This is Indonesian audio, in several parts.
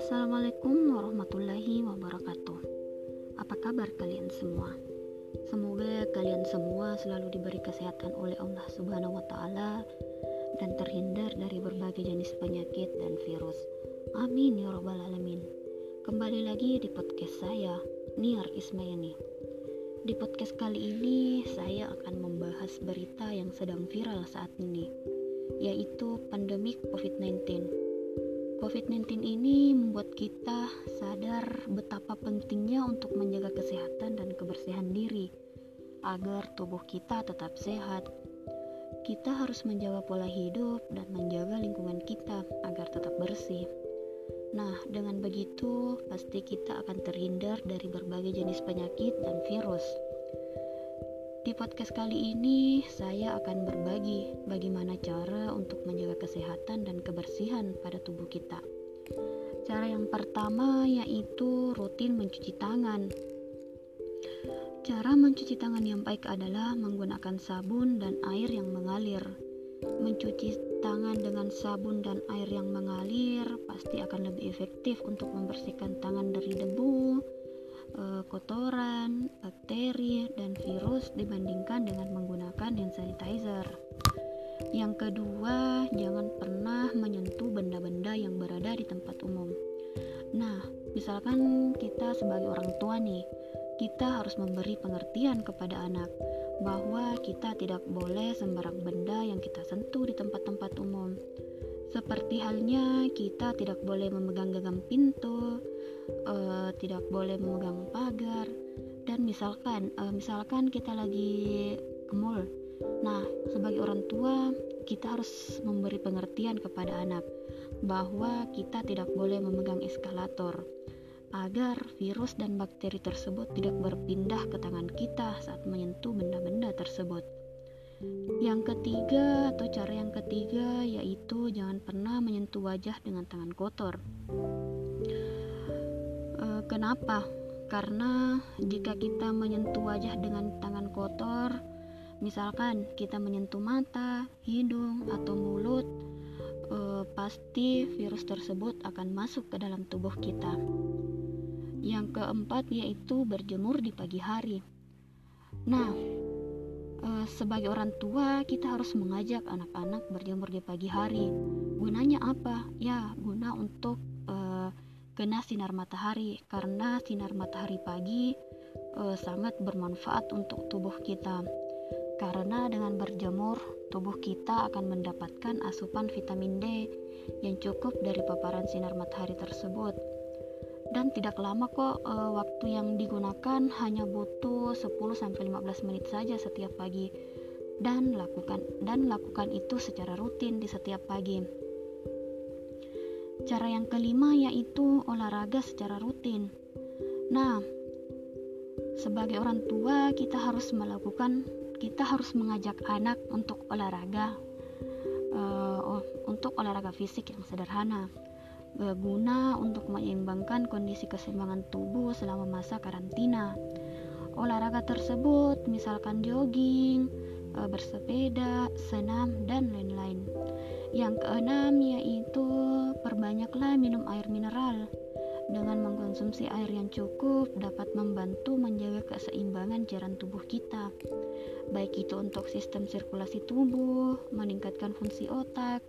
Assalamualaikum warahmatullahi wabarakatuh. Apa kabar kalian semua? Semoga kalian semua selalu diberi kesehatan oleh Allah Subhanahu wa taala dan terhindar dari berbagai jenis penyakit dan virus. Amin ya rabbal alamin. Kembali lagi di podcast saya, Niar Ismayani. Di podcast kali ini saya akan membahas berita yang sedang viral saat ini, yaitu pandemik COVID-19. COVID-19 ini membuat kita sadar betapa pentingnya untuk menjaga kesehatan dan kebersihan diri agar tubuh kita tetap sehat. Kita harus menjaga pola hidup dan menjaga lingkungan kita agar tetap bersih. Nah, dengan begitu pasti kita akan terhindar dari berbagai jenis penyakit dan virus. Di podcast kali ini, saya akan berbagi bagaimana cara untuk menjaga kesehatan dan kebersihan pada tubuh kita. Cara yang pertama yaitu rutin mencuci tangan. Cara mencuci tangan yang baik adalah menggunakan sabun dan air yang mengalir. Mencuci tangan dengan sabun dan air yang mengalir pasti akan lebih efektif untuk membersihkan tangan dari debu, eh, kotoran, bakteri, dan virus dibandingkan dengan menggunakan hand sanitizer. Yang kedua, jangan pernah menyentuh benda-benda yang berada di tempat umum. Nah, misalkan kita sebagai orang tua nih, kita harus memberi pengertian kepada anak bahwa kita tidak boleh sembarang benda yang kita sentuh di tempat-tempat umum. Seperti halnya kita tidak boleh memegang genggam pintu, uh, tidak boleh memegang pagar, dan misalkan uh, misalkan kita lagi ke mall. Nah, sebagai orang tua, kita harus memberi pengertian kepada anak bahwa kita tidak boleh memegang eskalator agar virus dan bakteri tersebut tidak berpindah ke tangan kita saat menyentuh benda-benda tersebut. Yang ketiga atau cara yang ketiga yaitu jangan pernah menyentuh wajah dengan tangan kotor. E, kenapa? Karena jika kita menyentuh wajah dengan tangan kotor, misalkan kita menyentuh mata, hidung, atau mulut, e, pasti virus tersebut akan masuk ke dalam tubuh kita. Yang keempat yaitu berjemur di pagi hari. Nah, e, sebagai orang tua kita harus mengajak anak-anak berjemur di pagi hari. Gunanya apa? Ya, guna untuk kena sinar matahari karena sinar matahari pagi e, sangat bermanfaat untuk tubuh kita. Karena dengan berjemur, tubuh kita akan mendapatkan asupan vitamin D yang cukup dari paparan sinar matahari tersebut dan tidak lama kok e, waktu yang digunakan hanya butuh 10 sampai 15 menit saja setiap pagi dan lakukan dan lakukan itu secara rutin di setiap pagi. Cara yang kelima yaitu olahraga secara rutin. Nah, sebagai orang tua kita harus melakukan kita harus mengajak anak untuk olahraga uh, untuk olahraga fisik yang sederhana berguna untuk menyeimbangkan kondisi keseimbangan tubuh selama masa karantina. Olahraga tersebut misalkan jogging, eh, bersepeda, senam, dan lain-lain. Yang keenam yaitu perbanyaklah minum air mineral. Dengan mengkonsumsi air yang cukup dapat membantu menjaga keseimbangan cairan tubuh kita. Baik itu untuk sistem sirkulasi tubuh, meningkatkan fungsi otak,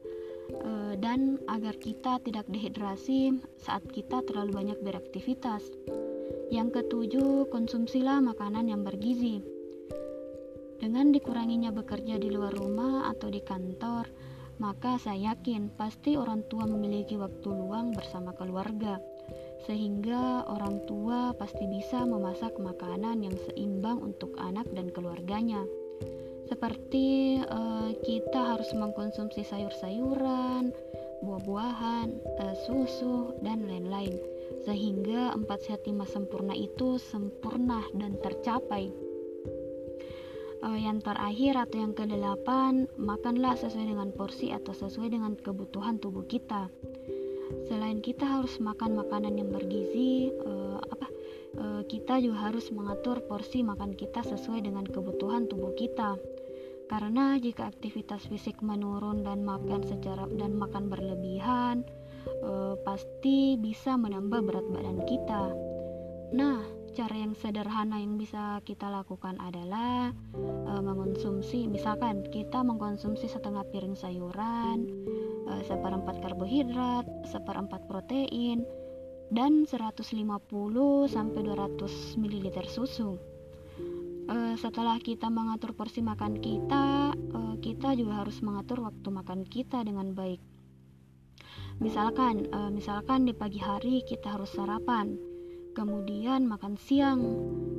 Eh, dan agar kita tidak dehidrasi saat kita terlalu banyak beraktivitas. Yang ketujuh, konsumsilah makanan yang bergizi. Dengan dikuranginya bekerja di luar rumah atau di kantor, maka saya yakin pasti orang tua memiliki waktu luang bersama keluarga, sehingga orang tua pasti bisa memasak makanan yang seimbang untuk anak dan keluarganya seperti uh, kita harus mengkonsumsi sayur-sayuran, buah-buahan, uh, susu, dan lain-lain, sehingga empat sehat lima sempurna itu sempurna dan tercapai. Uh, yang terakhir atau yang kedelapan, makanlah sesuai dengan porsi atau sesuai dengan kebutuhan tubuh kita. Selain kita harus makan makanan yang bergizi, uh, apa? kita juga harus mengatur porsi makan kita sesuai dengan kebutuhan tubuh kita Karena jika aktivitas fisik menurun dan makan secara dan makan berlebihan, eh, pasti bisa menambah berat badan kita. Nah, cara yang sederhana yang bisa kita lakukan adalah e, mengonsumsi misalkan kita mengkonsumsi setengah piring sayuran e, seperempat karbohidrat seperempat protein dan 150 sampai 200 ml susu. E, setelah kita mengatur porsi makan kita e, kita juga harus mengatur waktu makan kita dengan baik. Misalkan e, misalkan di pagi hari kita harus sarapan kemudian makan siang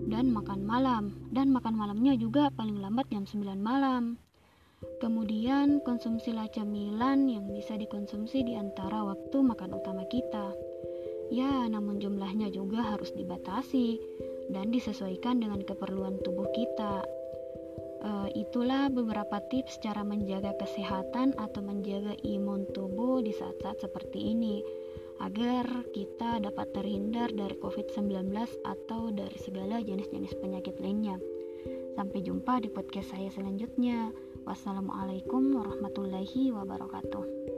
dan makan malam dan makan malamnya juga paling lambat jam 9 malam. Kemudian konsumsilah camilan yang bisa dikonsumsi di antara waktu makan utama kita. Ya namun jumlahnya juga harus dibatasi dan disesuaikan dengan keperluan tubuh kita. Uh, itulah beberapa tips cara menjaga kesehatan atau menjaga imun tubuh di saat-saat seperti ini agar kita dapat terhindar dari COVID-19 atau dari segala jenis-jenis penyakit lainnya. Sampai jumpa di podcast saya selanjutnya. Wassalamualaikum warahmatullahi wabarakatuh.